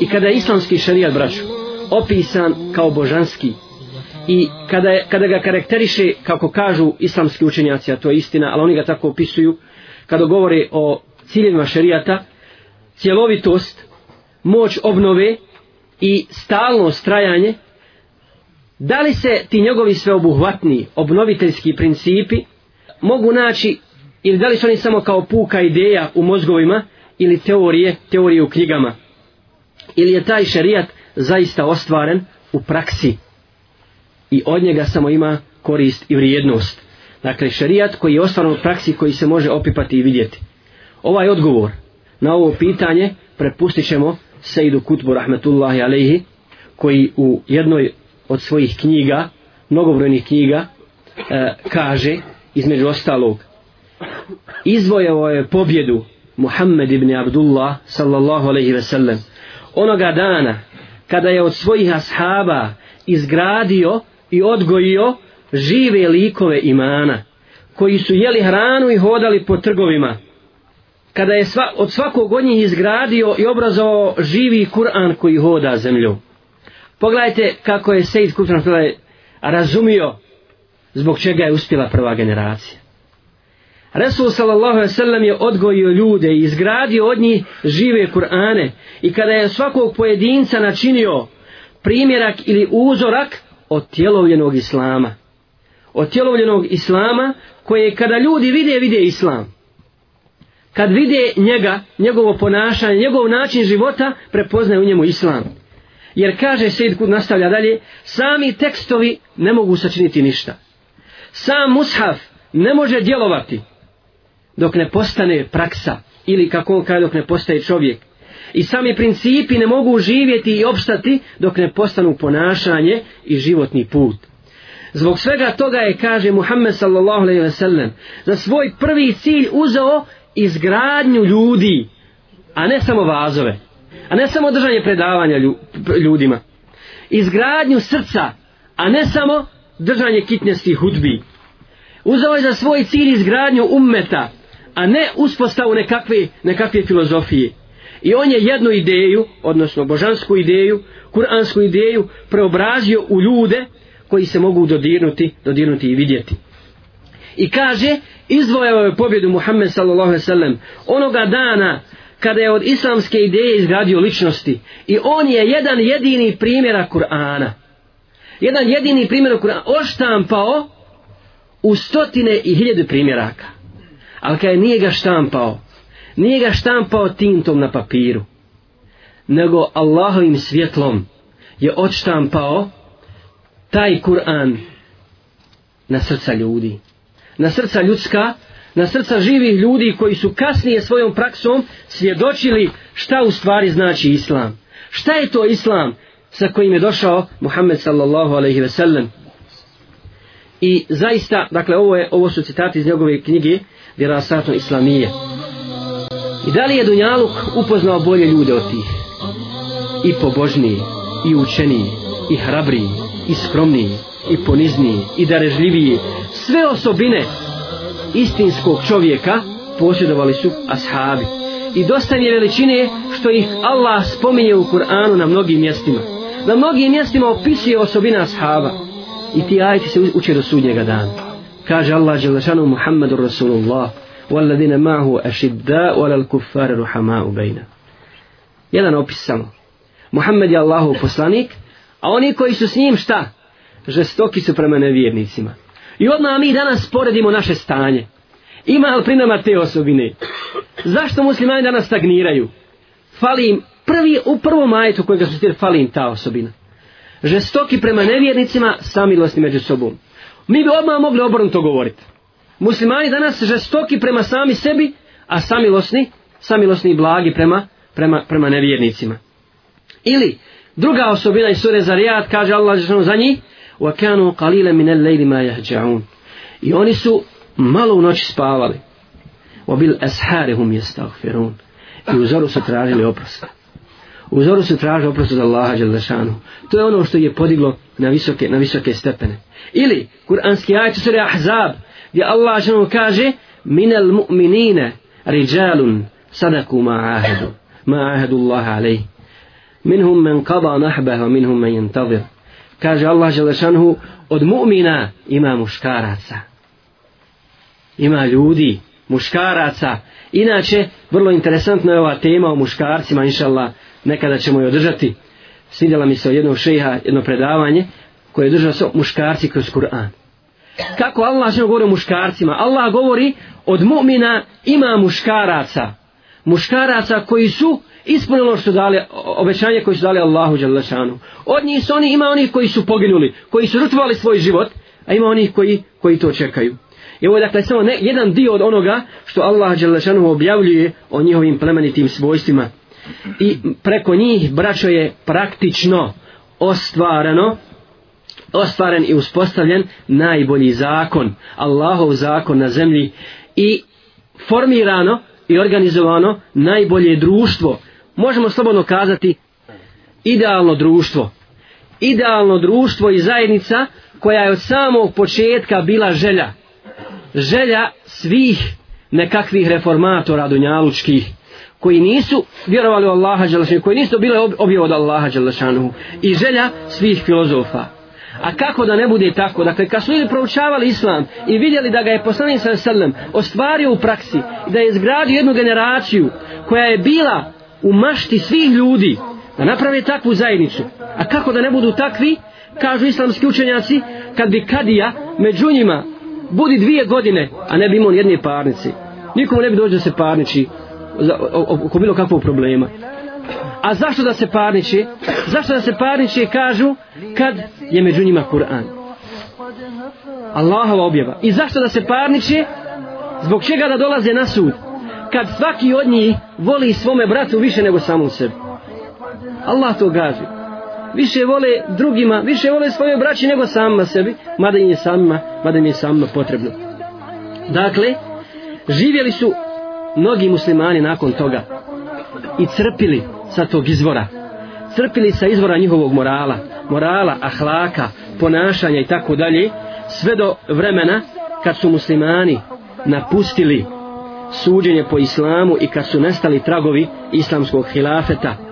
I kada je islamski šarijat, braću, opisan kao božanski i kada, je, kada ga karakteriše, kako kažu islamski učenjaci, a to je istina, ali oni ga tako opisuju, kada govore o ciljevima šarijata, cjelovitost, moć obnove i stalno strajanje, da li se ti njegovi sveobuhvatni obnoviteljski principi mogu naći ili da li su oni samo kao puka ideja u mozgovima ili teorije, teorije u knjigama ili je taj šerijat zaista ostvaren u praksi i od njega samo ima korist i vrijednost. Dakle, šerijat koji je ostvaren u praksi koji se može opipati i vidjeti. Ovaj odgovor na ovo pitanje prepustit ćemo Sejdu Kutbu Rahmetullahi Aleyhi koji u jednoj od svojih knjiga, mnogobrojnih knjiga, e, kaže između ostalog izvojevo je pobjedu Muhammed ibn Abdullah sallallahu aleyhi ve sellem onoga dana kada je od svojih ashaba izgradio i odgojio žive likove imana koji su jeli hranu i hodali po trgovima kada je sva, od svakog od njih izgradio i obrazovao živi Kur'an koji hoda zemlju. Pogledajte kako je Sejid Kutran razumio zbog čega je uspjela prva generacija. Resul sallallahu alejhi ve sellem je odgojio ljude i izgradio od njih žive Kur'ane i kada je svakog pojedinca načinio primjerak ili uzorak od tjelovljenog islama. Od tjelovljenog islama koje kada ljudi vide, vide islam. Kad vide njega, njegovo ponašanje, njegov način života, prepoznaje u njemu islam. Jer kaže Sejid Kud nastavlja dalje, sami tekstovi ne mogu sačiniti ništa. Sam mushaf ne može djelovati dok ne postane praksa ili kako on kaže dok ne postaje čovjek. I sami principi ne mogu živjeti i opstati dok ne postanu ponašanje i životni put. Zbog svega toga je, kaže Muhammed sallallahu alaihi ve sellem, za svoj prvi cilj uzeo izgradnju ljudi, a ne samo vazove, a ne samo držanje predavanja ljudima. Izgradnju srca, a ne samo držanje kitnjestih hudbi. Uzeo je za svoj cilj izgradnju ummeta, a ne uspostavu nekakve, nekakve filozofije. I on je jednu ideju, odnosno božansku ideju, kuransku ideju, preobrazio u ljude koji se mogu dodirnuti, dodirnuti i vidjeti. I kaže, izdvojao je pobjedu Muhammed sallallahu alaihi sallam onoga dana kada je od islamske ideje izgradio ličnosti i on je jedan jedini primjera Kur'ana jedan jedini primjer Kur'ana oštampao u stotine i hiljade primjeraka ali kaj nije ga štampao, nije ga štampao tintom na papiru, nego Allahovim svjetlom je odštampao taj Kur'an na srca ljudi. Na srca ljudska, na srca živih ljudi koji su kasnije svojom praksom svjedočili šta u stvari znači Islam. Šta je to Islam sa kojim je došao Muhammed sallallahu alaihi ve sellem? I zaista, dakle, ovo, je, ovo su citati iz njegove knjige Vjerasatno Islamije. I da li je Dunjaluk upoznao bolje ljude od tih? I pobožniji, i učeniji, i hrabriji, i skromniji, i ponizniji, i darežljiviji. Sve osobine istinskog čovjeka posjedovali su ashabi. I dosta je veličine što ih Allah spominje u Kur'anu na mnogim mjestima. Na mnogim mjestima opisuje osobina ashaba i ti ajeti se uče do sudnjega dana. Kaže Allah Đelešanu Muhammedu Rasulullah والذين معه أشداء على الكفار رحماء بينه jedan opis samo. Muhammed je Allahov poslanik, a oni koji su s njim šta? Žestoki su prema nevjernicima. I odmah mi danas poredimo naše stanje. Ima li pri nama te osobine? Zašto muslimani danas stagniraju? Fali im prvi, u prvom majetu kojeg su stir, fali im ta osobina žestoki prema nevjernicima, samilosni među sobom. Mi bi odmah mogli obrnuto govoriti. Muslimani danas žestoki prema sami sebi, a samilosni, samilosni i blagi prema, prema, prema nevjernicima. Ili, druga osobina iz sure Zarijat, kaže Allah žestom za njih, وَكَانُوا قَلِيلَ مِنَ اللَّيْلِ مَا يَهْجَعُونَ I oni su malo u noći spavali. وَبِلْ أَسْحَارِهُمْ يَسْتَغْفِرُونَ I u zoru su tražili oprosta uzoru su traži oprost od Allaha Đelešanu. To je ono što je podiglo na visoke, na visoke stepene. Ili, kuranski ajat u suri Ahzab, gdje Allah Đelešanu kaže, minel mu'minine riđalun sadaku ma'ahedu. Ma'ahedu Allah alaih. Minhum men kada nahbeha, minhum men jentavir. Kaže Allah Đelešanu, od mu'mina ima muškaraca. Ima ljudi, muškaraca. Inače, vrlo interesantna je ova tema o muškarcima, inša Allah, nekada ćemo je održati. Svidjela mi se od jednog šeha jedno predavanje koje je držao muškarci kroz Kur'an. Kako Allah što govori o muškarcima? Allah govori od mu'mina ima muškaraca. Muškaraca koji su ispunilo ono što dali, obećanje koje su dali Allahu Đalešanu. Od njih su oni, ima oni koji su poginuli, koji su žrtvali svoj život, a ima onih koji, koji to čekaju. I ovo je dakle samo ne, jedan dio od onoga što Allah Đalešanu objavljuje o njihovim plemenitim svojstvima i preko njih braćo je praktično ostvareno ostvaren i uspostavljen najbolji zakon Allahov zakon na zemlji i formirano i organizovano najbolje društvo možemo slobodno kazati idealno društvo idealno društvo i zajednica koja je od samog početka bila želja želja svih nekakvih reformatora dunjalučkih koji nisu vjerovali u Allaha Đelešanuhu, koji nisu bile objeve od Allaha Đelešanuhu i želja svih filozofa. A kako da ne bude tako? Dakle, kad su ljudi proučavali islam i vidjeli da ga je poslanik sa srlem ostvario u praksi i da je izgradio jednu generaciju koja je bila u mašti svih ljudi da naprave takvu zajednicu. A kako da ne budu takvi? Kažu islamski učenjaci, kad bi kadija među njima budi dvije godine, a ne bi imao jedne parnice. Nikomu ne bi dođe da se parniči oko bilo kakvog problema. A zašto da se parniči? Zašto da se parniči kažu kad je među njima Kur'an? Allahova objava. I zašto da se parniči? Zbog čega da dolaze na sud? Kad svaki od njih voli svome bratu više nego samom sebi. Allah to gaži. Više vole drugima, više vole svoje braći nego samima sebi, mada im je samima, mada im je samima potrebno. Dakle, živjeli su mnogi muslimani nakon toga i crpili sa tog izvora crpili sa izvora njihovog morala morala, ahlaka, ponašanja i tako dalje sve do vremena kad su muslimani napustili suđenje po islamu i kad su nestali tragovi islamskog hilafeta